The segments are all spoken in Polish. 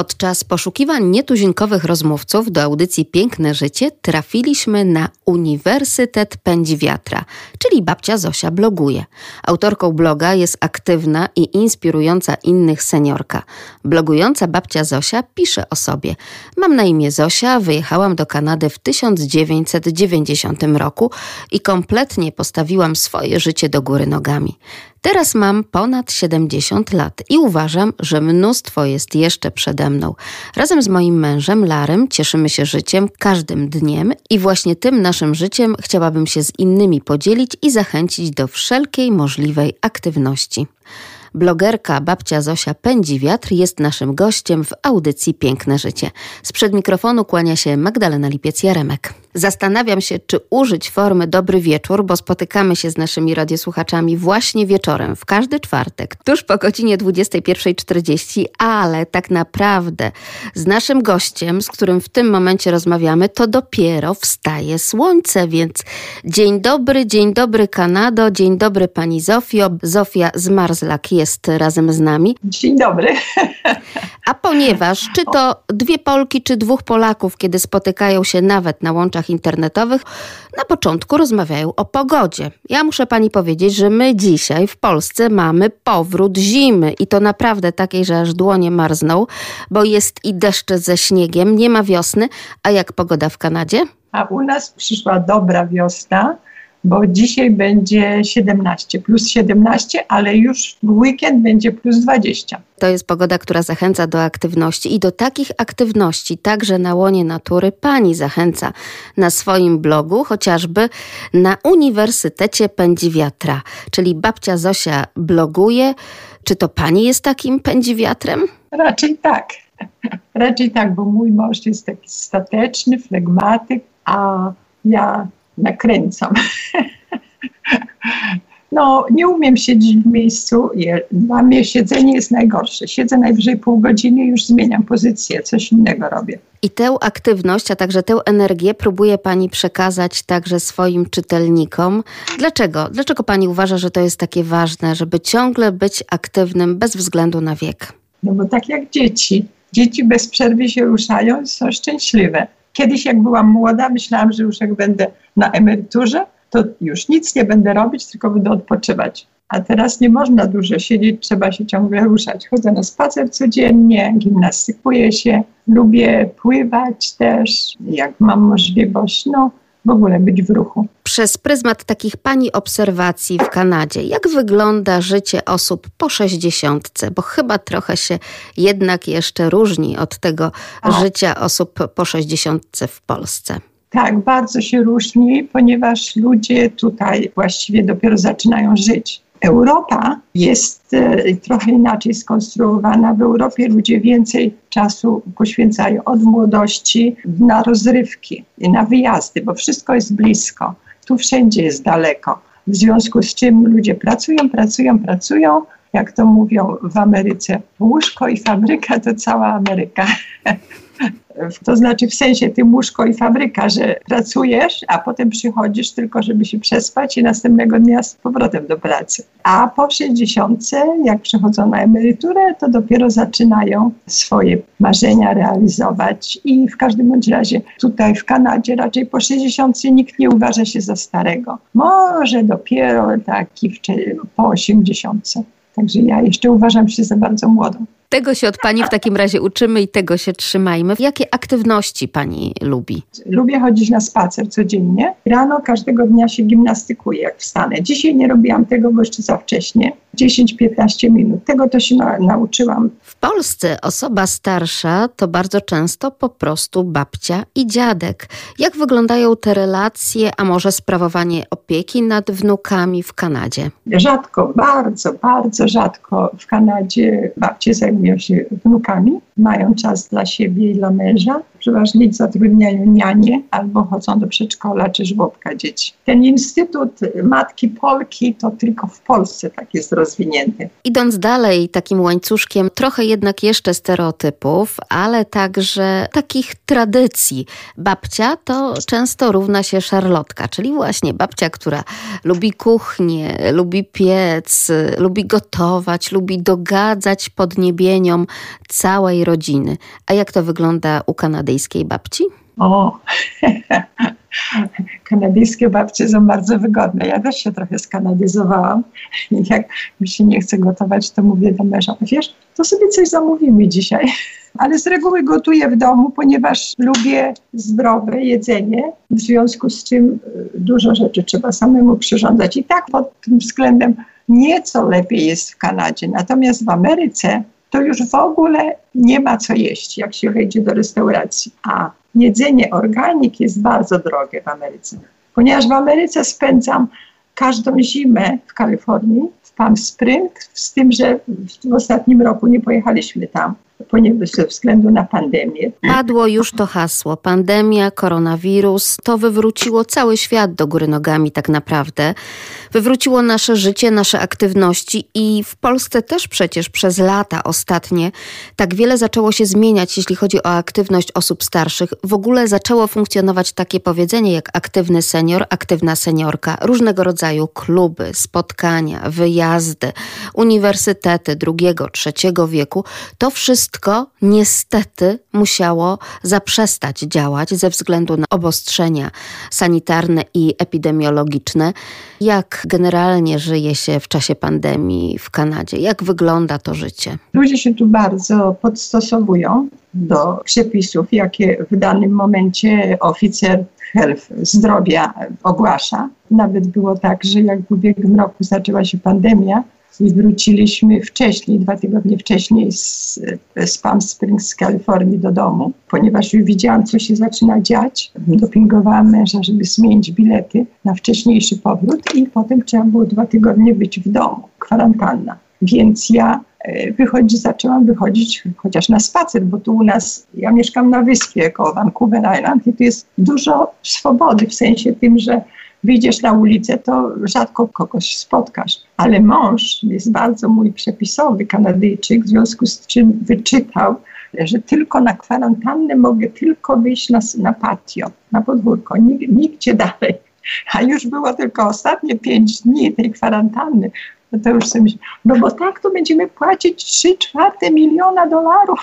Podczas poszukiwań nietuzinkowych rozmówców do audycji Piękne Życie trafiliśmy na Uniwersytet Pędzi Wiatra, czyli babcia Zosia bloguje. Autorką bloga jest aktywna i inspirująca innych seniorka. Blogująca babcia Zosia pisze o sobie. Mam na imię Zosia, wyjechałam do Kanady w 1990 roku i kompletnie postawiłam swoje życie do góry nogami. Teraz mam ponad 70 lat i uważam, że mnóstwo jest jeszcze przede mną. Razem z moim mężem Larem cieszymy się życiem każdym dniem i właśnie tym naszym życiem chciałabym się z innymi podzielić i zachęcić do wszelkiej możliwej aktywności. Blogerka babcia Zosia Pędzi Wiatr jest naszym gościem w audycji Piękne Życie. Sprzed mikrofonu kłania się Magdalena Lipiec-Jaremek. Zastanawiam się, czy użyć formy dobry wieczór, bo spotykamy się z naszymi radiosłuchaczami właśnie wieczorem, w każdy czwartek, tuż po godzinie 21.40, ale tak naprawdę z naszym gościem, z którym w tym momencie rozmawiamy, to dopiero wstaje słońce, więc dzień dobry, dzień dobry Kanado, dzień dobry pani Zofio. Zofia Zmarzlak jest razem z nami. Dzień dobry. A ponieważ czy to dwie Polki, czy dwóch Polaków, kiedy spotykają się nawet na łączach internetowych, na początku rozmawiają o pogodzie. Ja muszę pani powiedzieć, że my dzisiaj w Polsce mamy powrót zimy i to naprawdę takiej, że aż dłonie marzną, bo jest i deszcze ze śniegiem, nie ma wiosny. A jak pogoda w Kanadzie? A u nas przyszła dobra wiosna bo dzisiaj będzie 17, plus 17, ale już w weekend będzie plus 20. To jest pogoda, która zachęca do aktywności i do takich aktywności także na łonie natury pani zachęca na swoim blogu, chociażby na Uniwersytecie Pędzi Wiatra, czyli babcia Zosia bloguje. Czy to pani jest takim pędzi wiatrem? Raczej tak. Raczej tak, bo mój mąż jest taki stateczny, flegmatyk, a ja nakręcam. No, nie umiem siedzieć w miejscu. Dla mnie siedzenie jest najgorsze. Siedzę najwyżej pół godziny i już zmieniam pozycję, coś innego robię. I tę aktywność, a także tę energię próbuje Pani przekazać także swoim czytelnikom. Dlaczego? Dlaczego Pani uważa, że to jest takie ważne, żeby ciągle być aktywnym bez względu na wiek? No bo tak jak dzieci. Dzieci bez przerwy się ruszają są szczęśliwe. Kiedyś, jak byłam młoda, myślałam, że już jak będę na emeryturze, to już nic nie będę robić, tylko będę odpoczywać. A teraz nie można dużo siedzieć, trzeba się ciągle ruszać. Chodzę na spacer codziennie, gimnastykuję się, lubię pływać też, jak mam możliwość. No, w ogóle być w ruchu. Przez pryzmat takich pani obserwacji w Kanadzie, jak wygląda życie osób po sześćdziesiątce? Bo chyba trochę się jednak jeszcze różni od tego A. życia osób po sześćdziesiątce w Polsce. Tak, bardzo się różni, ponieważ ludzie tutaj właściwie dopiero zaczynają żyć. Europa jest e, trochę inaczej skonstruowana. W Europie ludzie więcej czasu poświęcają od młodości na rozrywki na wyjazdy, bo wszystko jest blisko. Tu wszędzie jest daleko. W związku z czym ludzie pracują, pracują, pracują. Jak to mówią w Ameryce, łóżko i fabryka to cała Ameryka. To znaczy w sensie ty łóżko i fabryka, że pracujesz, a potem przychodzisz tylko, żeby się przespać i następnego dnia z powrotem do pracy. A po 60, jak przechodzą na emeryturę, to dopiero zaczynają swoje marzenia realizować i w każdym bądź razie tutaj w Kanadzie raczej po 60 nikt nie uważa się za starego. Może dopiero taki po 80. Także ja jeszcze uważam się za bardzo młodą. Tego się od Pani w takim razie uczymy i tego się trzymajmy. Jakie aktywności Pani lubi? Lubię chodzić na spacer codziennie. Rano każdego dnia się gimnastykuję, jak wstanę. Dzisiaj nie robiłam tego, bo jeszcze za wcześnie. 10-15 minut. Tego to się na, nauczyłam. W Polsce osoba starsza to bardzo często po prostu babcia i dziadek. Jak wyglądają te relacje, a może sprawowanie opieki nad wnukami w Kanadzie? Rzadko, bardzo, bardzo rzadko w Kanadzie babcie zajmują się wnukami. Mają czas dla siebie i dla męża przeważnie zatrudniają nianie albo chodzą do przedszkola czy żłobka dzieci. Ten Instytut Matki Polki to tylko w Polsce tak jest rozwinięty. Idąc dalej takim łańcuszkiem, trochę jednak jeszcze stereotypów, ale także takich tradycji. Babcia to często równa się szarlotka, czyli właśnie babcia, która lubi kuchnię, lubi piec, lubi gotować, lubi dogadzać podniebieniom całej rodziny. A jak to wygląda u kanadyjskiej babci? O, kanadyjskie babcie są bardzo wygodne. Ja też się trochę skanadyzowałam. Jak mi się nie chce gotować, to mówię do męża, wiesz, to sobie coś zamówimy dzisiaj. Ale z reguły gotuję w domu, ponieważ lubię zdrowe jedzenie, w związku z czym y, dużo rzeczy trzeba samemu przyrządzać. I tak pod tym względem nieco lepiej jest w Kanadzie. Natomiast w Ameryce to już w ogóle nie ma co jeść, jak się wejdzie do restauracji. A jedzenie organik jest bardzo drogie w Ameryce. Ponieważ w Ameryce spędzam każdą zimę w Kalifornii, w Palm Springs, z tym, że w ostatnim roku nie pojechaliśmy tam ponieważ ze względu na pandemię. Padło już to hasło. Pandemia, koronawirus, to wywróciło cały świat do góry nogami tak naprawdę. Wywróciło nasze życie, nasze aktywności i w Polsce też przecież przez lata ostatnie tak wiele zaczęło się zmieniać, jeśli chodzi o aktywność osób starszych. W ogóle zaczęło funkcjonować takie powiedzenie jak aktywny senior, aktywna seniorka, różnego rodzaju kluby, spotkania, wyjazdy, uniwersytety drugiego, trzeciego wieku. To wszystko wszystko niestety musiało zaprzestać działać ze względu na obostrzenia sanitarne i epidemiologiczne. Jak generalnie żyje się w czasie pandemii w Kanadzie? Jak wygląda to życie? Ludzie się tu bardzo podstosowują do przepisów, jakie w danym momencie oficer health zdrowia ogłasza. Nawet było tak, że jak w ubiegłym roku zaczęła się pandemia, i wróciliśmy wcześniej, dwa tygodnie wcześniej z, z Palm Springs z Kalifornii do domu, ponieważ już widziałam, co się zaczyna dziać. Dopingowałam męża, żeby zmienić bilety na wcześniejszy powrót i potem trzeba było dwa tygodnie być w domu, kwarantanna. Więc ja e, wychodzi, zaczęłam wychodzić chociaż na spacer, bo tu u nas, ja mieszkam na wyspie koło Vancouver Island i tu jest dużo swobody w sensie tym, że wyjdziesz na ulicę, to rzadko kogoś spotkasz. Ale mąż jest bardzo mój przepisowy Kanadyjczyk, w związku z czym wyczytał, że tylko na kwarantannę mogę tylko wyjść na, na patio, na podwórko, nigdzie dalej. A już było tylko ostatnie pięć dni tej kwarantanny. No to już sobie myślę, no bo tak to będziemy płacić 3 czwarte miliona dolarów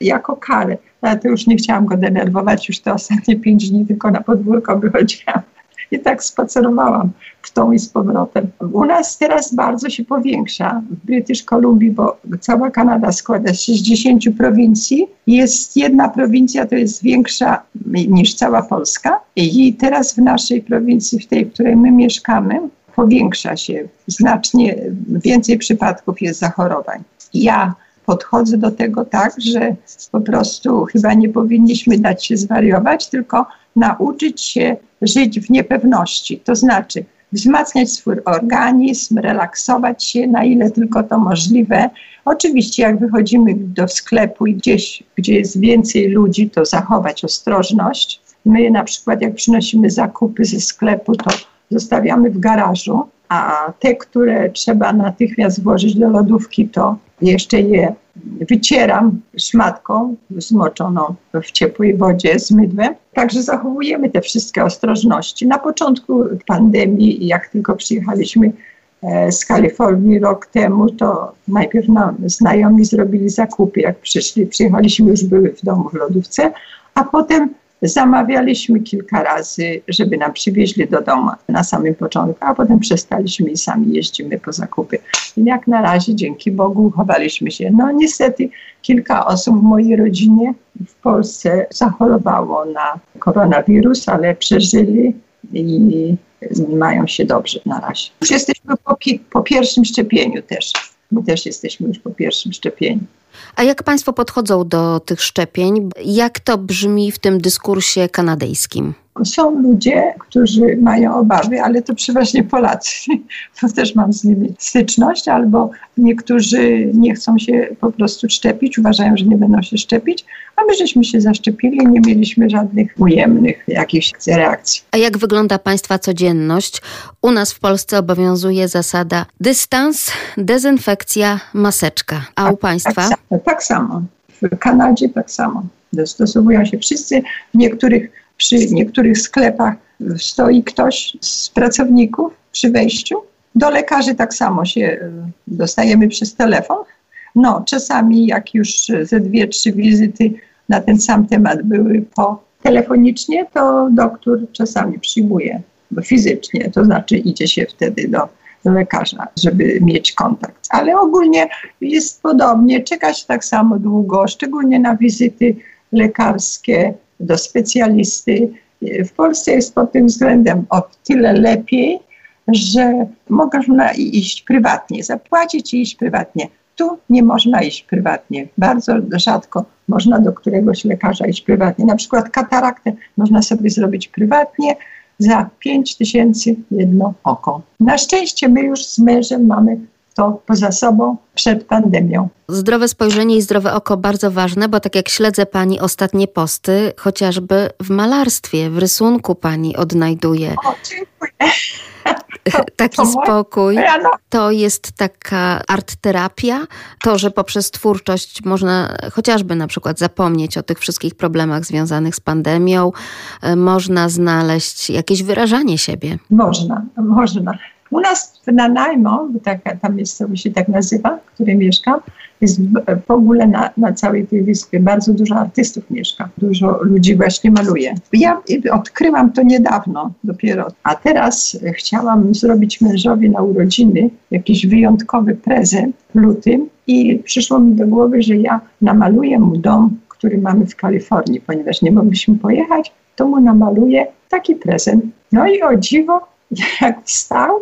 jako karę. Ale to już nie chciałam go denerwować, już te ostatnie pięć dni tylko na podwórko wychodziłam i tak spacerowałam w tą i z powrotem. U nas teraz bardzo się powiększa w British Columbia, bo cała Kanada składa się z 10 prowincji. Jest jedna prowincja, to jest większa niż cała Polska i teraz w naszej prowincji, w tej, w której my mieszkamy, powiększa się. Znacznie więcej przypadków jest zachorowań. Ja podchodzę do tego tak, że po prostu chyba nie powinniśmy dać się zwariować, tylko nauczyć się żyć w niepewności. To znaczy wzmacniać swój organizm, relaksować się na ile tylko to możliwe. Oczywiście, jak wychodzimy do sklepu i gdzieś, gdzie jest więcej ludzi, to zachować ostrożność. My na przykład, jak przynosimy zakupy ze sklepu, to zostawiamy w garażu, a te, które trzeba natychmiast włożyć do lodówki, to jeszcze je wycieram szmatką zmoczoną w ciepłej wodzie z mydłem. Także zachowujemy te wszystkie ostrożności. Na początku pandemii, jak tylko przyjechaliśmy e, z Kalifornii rok temu, to najpierw nam znajomi zrobili zakupy. Jak przyszli, przyjechaliśmy, już były w domu w lodówce, a potem Zamawialiśmy kilka razy, żeby nam przywieźli do domu na samym początku, a potem przestaliśmy i sami jeździmy po zakupy. I jak na razie, dzięki Bogu, uchowaliśmy się. No niestety kilka osób w mojej rodzinie w Polsce zachorowało na koronawirus, ale przeżyli i mają się dobrze na razie. Już jesteśmy po, po pierwszym szczepieniu też. My też jesteśmy już po pierwszym szczepieniu. A jak Państwo podchodzą do tych szczepień? Jak to brzmi w tym dyskursie kanadyjskim? Są ludzie, którzy mają obawy, ale to przeważnie Polacy, bo też mam z nimi styczność, albo niektórzy nie chcą się po prostu szczepić, uważają, że nie będą się szczepić, a my żeśmy się zaszczepili nie mieliśmy żadnych ujemnych jakichś reakcji. A jak wygląda Państwa codzienność? U nas w Polsce obowiązuje zasada dystans, dezynfekcja, maseczka. A tak, u Państwa? Tak, tak samo. W Kanadzie tak samo. Dostosowują się wszyscy. W niektórych przy niektórych sklepach stoi ktoś z pracowników przy wejściu. Do lekarzy tak samo się e, dostajemy przez telefon, No, czasami jak już ze dwie, trzy wizyty na ten sam temat były po telefonicznie, to doktor czasami przyjmuje fizycznie, to znaczy idzie się wtedy do, lekarza, żeby mieć kontakt. Ale ogólnie jest podobnie, czeka się tak samo długo, szczególnie na wizyty lekarskie do specjalisty. W Polsce jest pod tym względem o tyle lepiej, że można iść prywatnie, zapłacić i iść prywatnie. Tu nie można iść prywatnie. Bardzo rzadko można do któregoś lekarza iść prywatnie. Na przykład kataraktę można sobie zrobić prywatnie za 5 tysięcy jedno oko. Na szczęście my już z mężem mamy to poza sobą przed pandemią. Zdrowe spojrzenie i zdrowe oko bardzo ważne, bo tak jak śledzę Pani ostatnie posty, chociażby w malarstwie, w rysunku Pani odnajduje. O, dziękuję. Taki to spokój. To jest taka art terapia. To, że poprzez twórczość można chociażby na przykład zapomnieć o tych wszystkich problemach związanych z pandemią, e, można znaleźć jakieś wyrażanie siebie. Można, można. U nas w Nanaimo, taka, ta miejscowość się tak nazywa, w której mieszkam, jest w ogóle na, na całej tej wyspie bardzo dużo artystów mieszka, dużo ludzi właśnie maluje. Ja odkryłam to niedawno dopiero, a teraz chciałam zrobić mężowi na urodziny jakiś wyjątkowy prezent w lutym i przyszło mi do głowy, że ja namaluję mu dom, który mamy w Kalifornii, ponieważ nie mogliśmy pojechać, to mu namaluję taki prezent. No i o dziwo, jak wstał,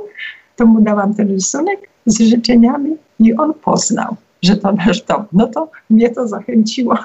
to mu dałam ten rysunek z życzeniami i on poznał, że to nasz dom. No to mnie to zachęciło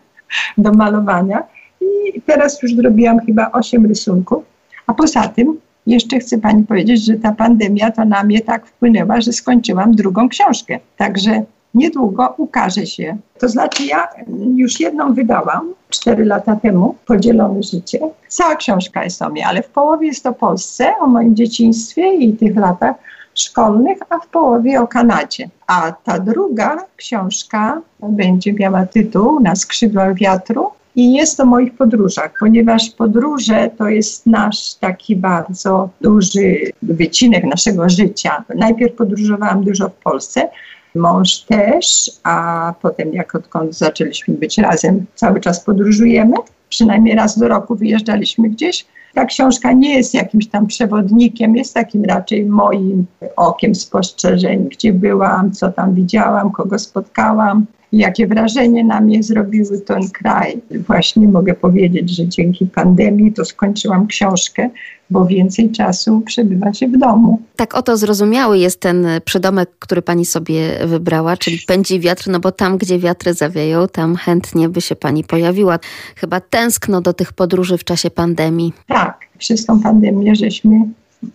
do malowania i teraz już zrobiłam chyba osiem rysunków, a poza tym jeszcze chcę Pani powiedzieć, że ta pandemia to na mnie tak wpłynęła, że skończyłam drugą książkę. Także niedługo ukaże się. To znaczy, ja już jedną wydałam cztery lata temu, Podzielone życie. Cała książka jest o mnie, ale w połowie jest o Polsce, o moim dzieciństwie i tych latach szkolnych, a w połowie o Kanadzie. A ta druga książka będzie miała tytuł Na skrzydłach wiatru i jest o moich podróżach, ponieważ podróże to jest nasz taki bardzo duży wycinek naszego życia. Najpierw podróżowałam dużo w Polsce, mąż też, a potem jak odkąd zaczęliśmy być razem, cały czas podróżujemy. Przynajmniej raz do roku wyjeżdżaliśmy gdzieś. Ta książka nie jest jakimś tam przewodnikiem, jest takim raczej moim okiem spostrzeżeń, gdzie byłam, co tam widziałam, kogo spotkałam jakie wrażenie na mnie zrobiły ten kraj. Właśnie mogę powiedzieć, że dzięki pandemii to skończyłam książkę, bo więcej czasu przebywa się w domu. Tak oto zrozumiały jest ten przydomek, który pani sobie wybrała, czyli pędzi wiatr, no bo tam, gdzie wiatry zawieją, tam chętnie by się pani pojawiła. Chyba tęskno do tych podróży w czasie pandemii. Tak, przez tą pandemię żeśmy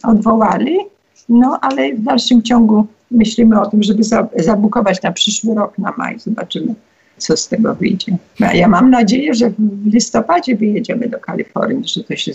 odwołali, no ale w dalszym ciągu myślimy o tym, żeby zabukować na przyszły rok, na maj. Zobaczymy, co z tego wyjdzie. Ja mam nadzieję, że w listopadzie wyjedziemy do Kalifornii, że to się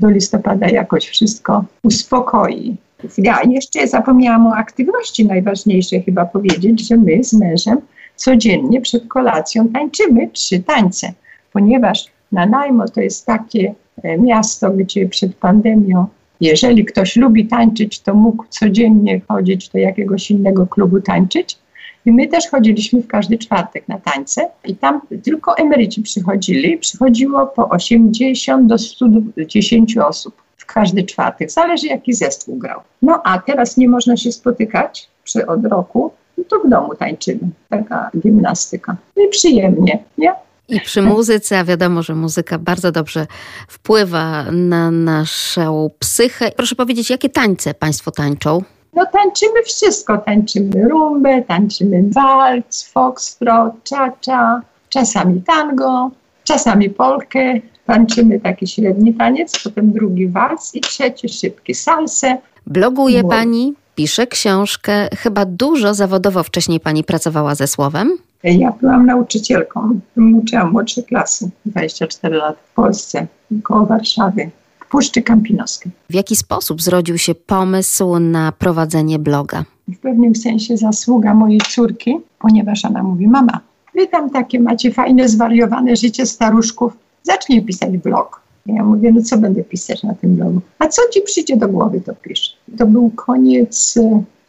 do listopada jakoś wszystko uspokoi. Ja jeszcze zapomniałam o aktywności najważniejsze chyba powiedzieć, że my z mężem codziennie przed kolacją tańczymy trzy tańce, ponieważ Nanaimo to jest takie e, miasto, gdzie przed pandemią jeżeli ktoś lubi tańczyć, to mógł codziennie chodzić do jakiegoś innego klubu tańczyć. I my też chodziliśmy w każdy czwartek na tańce i tam tylko emeryci przychodzili. Przychodziło po 80 do 110 osób w każdy czwartek. Zależy jaki zespół grał. No a teraz nie można się spotykać przy, od roku, no to w domu tańczymy. Taka gimnastyka. No I przyjemnie, nie? I przy muzyce, a wiadomo, że muzyka bardzo dobrze wpływa na naszą psychę. Proszę powiedzieć, jakie tańce Państwo tańczą? No tańczymy wszystko. Tańczymy rumbę, tańczymy walc, foxtrot, cha-cha, czasami tango, czasami polkę. Tańczymy taki średni taniec, potem drugi walc i trzeci szybki salsę. Bloguje Pani, pisze książkę. Chyba dużo zawodowo wcześniej Pani pracowała ze słowem? Ja byłam nauczycielką, uczyłam młodsze klasy, 24 lat w Polsce, koło Warszawy, w Puszczy Kampinoskiej. W jaki sposób zrodził się pomysł na prowadzenie bloga? W pewnym sensie zasługa mojej córki, ponieważ ona mówi, mama, wy tam takie macie fajne, zwariowane życie staruszków, zacznij pisać blog. Ja mówię, no co będę pisać na tym blogu? A co ci przyjdzie do głowy, to pisz. To był koniec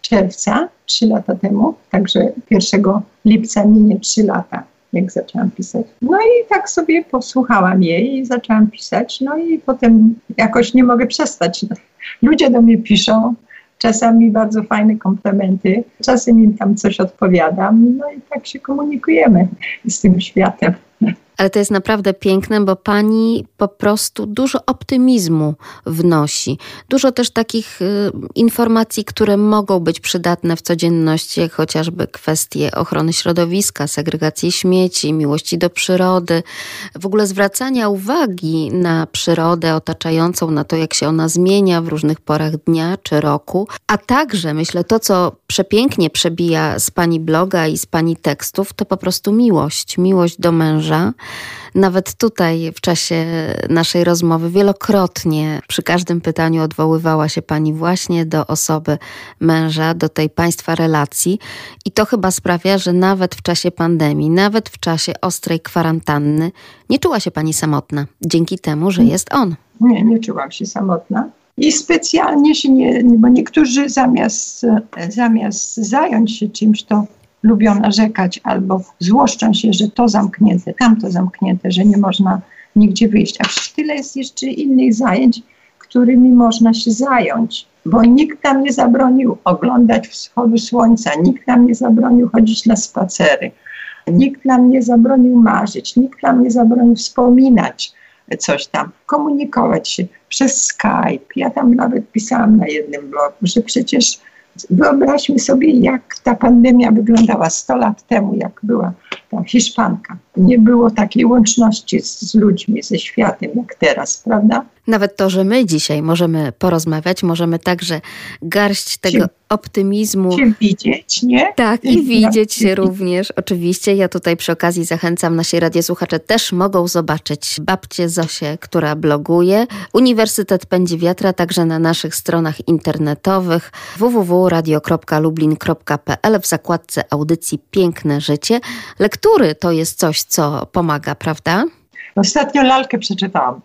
czerwca, trzy lata temu, także 1 lipca minie trzy lata jak zaczęłam pisać. No i tak sobie posłuchałam jej i zaczęłam pisać, no i potem jakoś nie mogę przestać. Ludzie do mnie piszą, czasami bardzo fajne komplementy, czasem im tam coś odpowiadam, no i tak się komunikujemy z tym światem. Ale to jest naprawdę piękne, bo pani po prostu dużo optymizmu wnosi. Dużo też takich y, informacji, które mogą być przydatne w codzienności, jak chociażby kwestie ochrony środowiska, segregacji śmieci, miłości do przyrody, w ogóle zwracania uwagi na przyrodę otaczającą, na to, jak się ona zmienia w różnych porach dnia czy roku. A także, myślę, to, co przepięknie przebija z pani bloga i z pani tekstów, to po prostu miłość. Miłość do męża nawet tutaj w czasie naszej rozmowy wielokrotnie przy każdym pytaniu odwoływała się pani właśnie do osoby męża, do tej państwa relacji. I to chyba sprawia, że nawet w czasie pandemii, nawet w czasie ostrej kwarantanny, nie czuła się pani samotna dzięki temu, że jest on. Nie, nie czułam się samotna. I specjalnie się nie, bo niektórzy zamiast, zamiast zająć się czymś, to lubią narzekać albo złoszczą się, że to zamknięte, tamto zamknięte, że nie można nigdzie wyjść. A przecież tyle jest jeszcze innych zajęć, którymi można się zająć, bo nikt nam nie zabronił oglądać wschodu słońca, nikt nam nie zabronił chodzić na spacery, nikt nam nie zabronił marzyć, nikt nam nie zabronił wspominać coś tam, komunikować się przez Skype. Ja tam nawet pisałam na jednym blogu, że przecież Wyobraźmy sobie, jak ta pandemia wyglądała 100 lat temu, jak była ta Hiszpanka. Nie było takiej łączności z, z ludźmi, ze światem jak teraz, prawda? Nawet to, że my dzisiaj możemy porozmawiać, możemy także garść tego optymizmu. Się widzieć, nie? Tak, i widzieć się również. Oczywiście ja tutaj przy okazji zachęcam nasi radiosłuchacze też mogą zobaczyć babcię Zosię, która bloguje. Uniwersytet Pędzi Wiatra także na naszych stronach internetowych www.radio.lublin.pl w zakładce audycji Piękne Życie. Lektury to jest coś, co pomaga, prawda? Ostatnio lalkę przeczytałam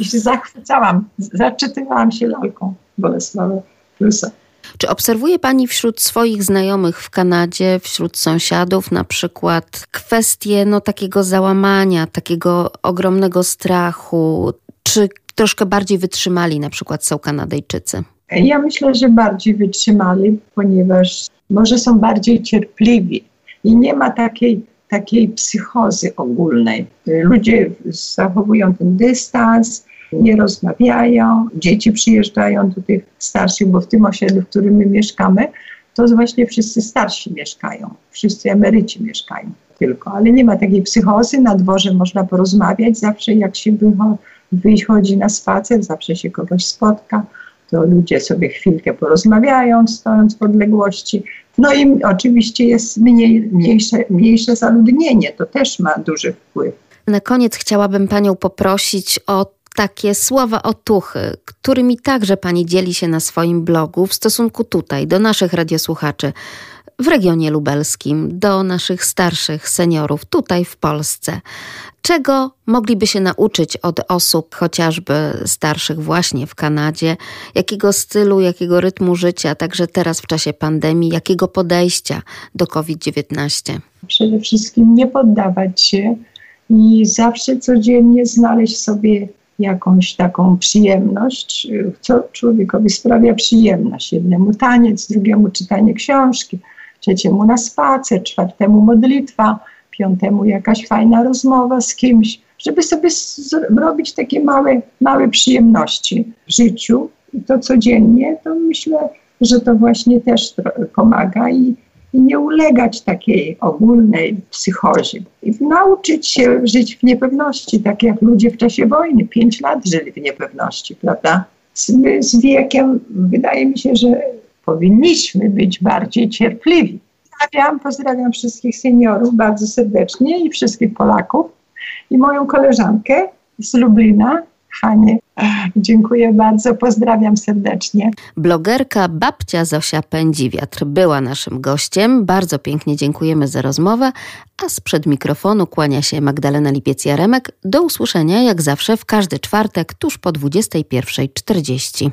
i się zachwycałam. Zaczytywałam się lalką Bolesława Prusa. Czy obserwuje Pani wśród swoich znajomych w Kanadzie, wśród sąsiadów na przykład kwestie no, takiego załamania, takiego ogromnego strachu? Czy troszkę bardziej wytrzymali na przykład są Kanadyjczycy? Ja myślę, że bardziej wytrzymali, ponieważ może są bardziej cierpliwi i nie ma takiej takiej psychozy ogólnej. Ludzie zachowują ten dystans, nie rozmawiają, dzieci przyjeżdżają do tych starszych, bo w tym osiedlu, w którym my mieszkamy, to właśnie wszyscy starsi mieszkają, wszyscy emeryci mieszkają tylko, ale nie ma takiej psychozy, na dworze można porozmawiać, zawsze jak się wychodzi na spacer, zawsze się kogoś spotka, to ludzie sobie chwilkę porozmawiają, stojąc w odległości. No i oczywiście jest mniej, mniejsze, mniejsze zaludnienie, to też ma duży wpływ. Na koniec chciałabym Panią poprosić o takie słowa otuchy, którymi także Pani dzieli się na swoim blogu w stosunku tutaj do naszych radiosłuchaczy w regionie lubelskim, do naszych starszych seniorów tutaj w Polsce. Czego mogliby się nauczyć od osób chociażby starszych właśnie w Kanadzie? Jakiego stylu, jakiego rytmu życia, także teraz w czasie pandemii, jakiego podejścia do COVID-19? Przede wszystkim nie poddawać się i zawsze codziennie znaleźć sobie jakąś taką przyjemność, co człowiekowi sprawia przyjemność. Jednemu taniec, drugiemu czytanie książki, trzeciemu na spacer, czwartemu modlitwa, piątemu jakaś fajna rozmowa z kimś, żeby sobie robić takie małe, małe przyjemności w życiu i to codziennie, to myślę, że to właśnie też pomaga i, i nie ulegać takiej ogólnej psychozie. I nauczyć się żyć w niepewności, tak jak ludzie w czasie wojny, pięć lat żyli w niepewności, prawda? Z, z wiekiem wydaje mi się, że powinniśmy być bardziej cierpliwi. Pozdrawiam, pozdrawiam wszystkich seniorów bardzo serdecznie i wszystkich Polaków i moją koleżankę z Lublina, Hanie. Dziękuję bardzo, pozdrawiam serdecznie. Blogerka babcia Zosia Pędziwiatr była naszym gościem. Bardzo pięknie dziękujemy za rozmowę, a sprzed mikrofonu kłania się Magdalena Lipiec-Jaremek. Do usłyszenia jak zawsze w każdy czwartek tuż po 21.40.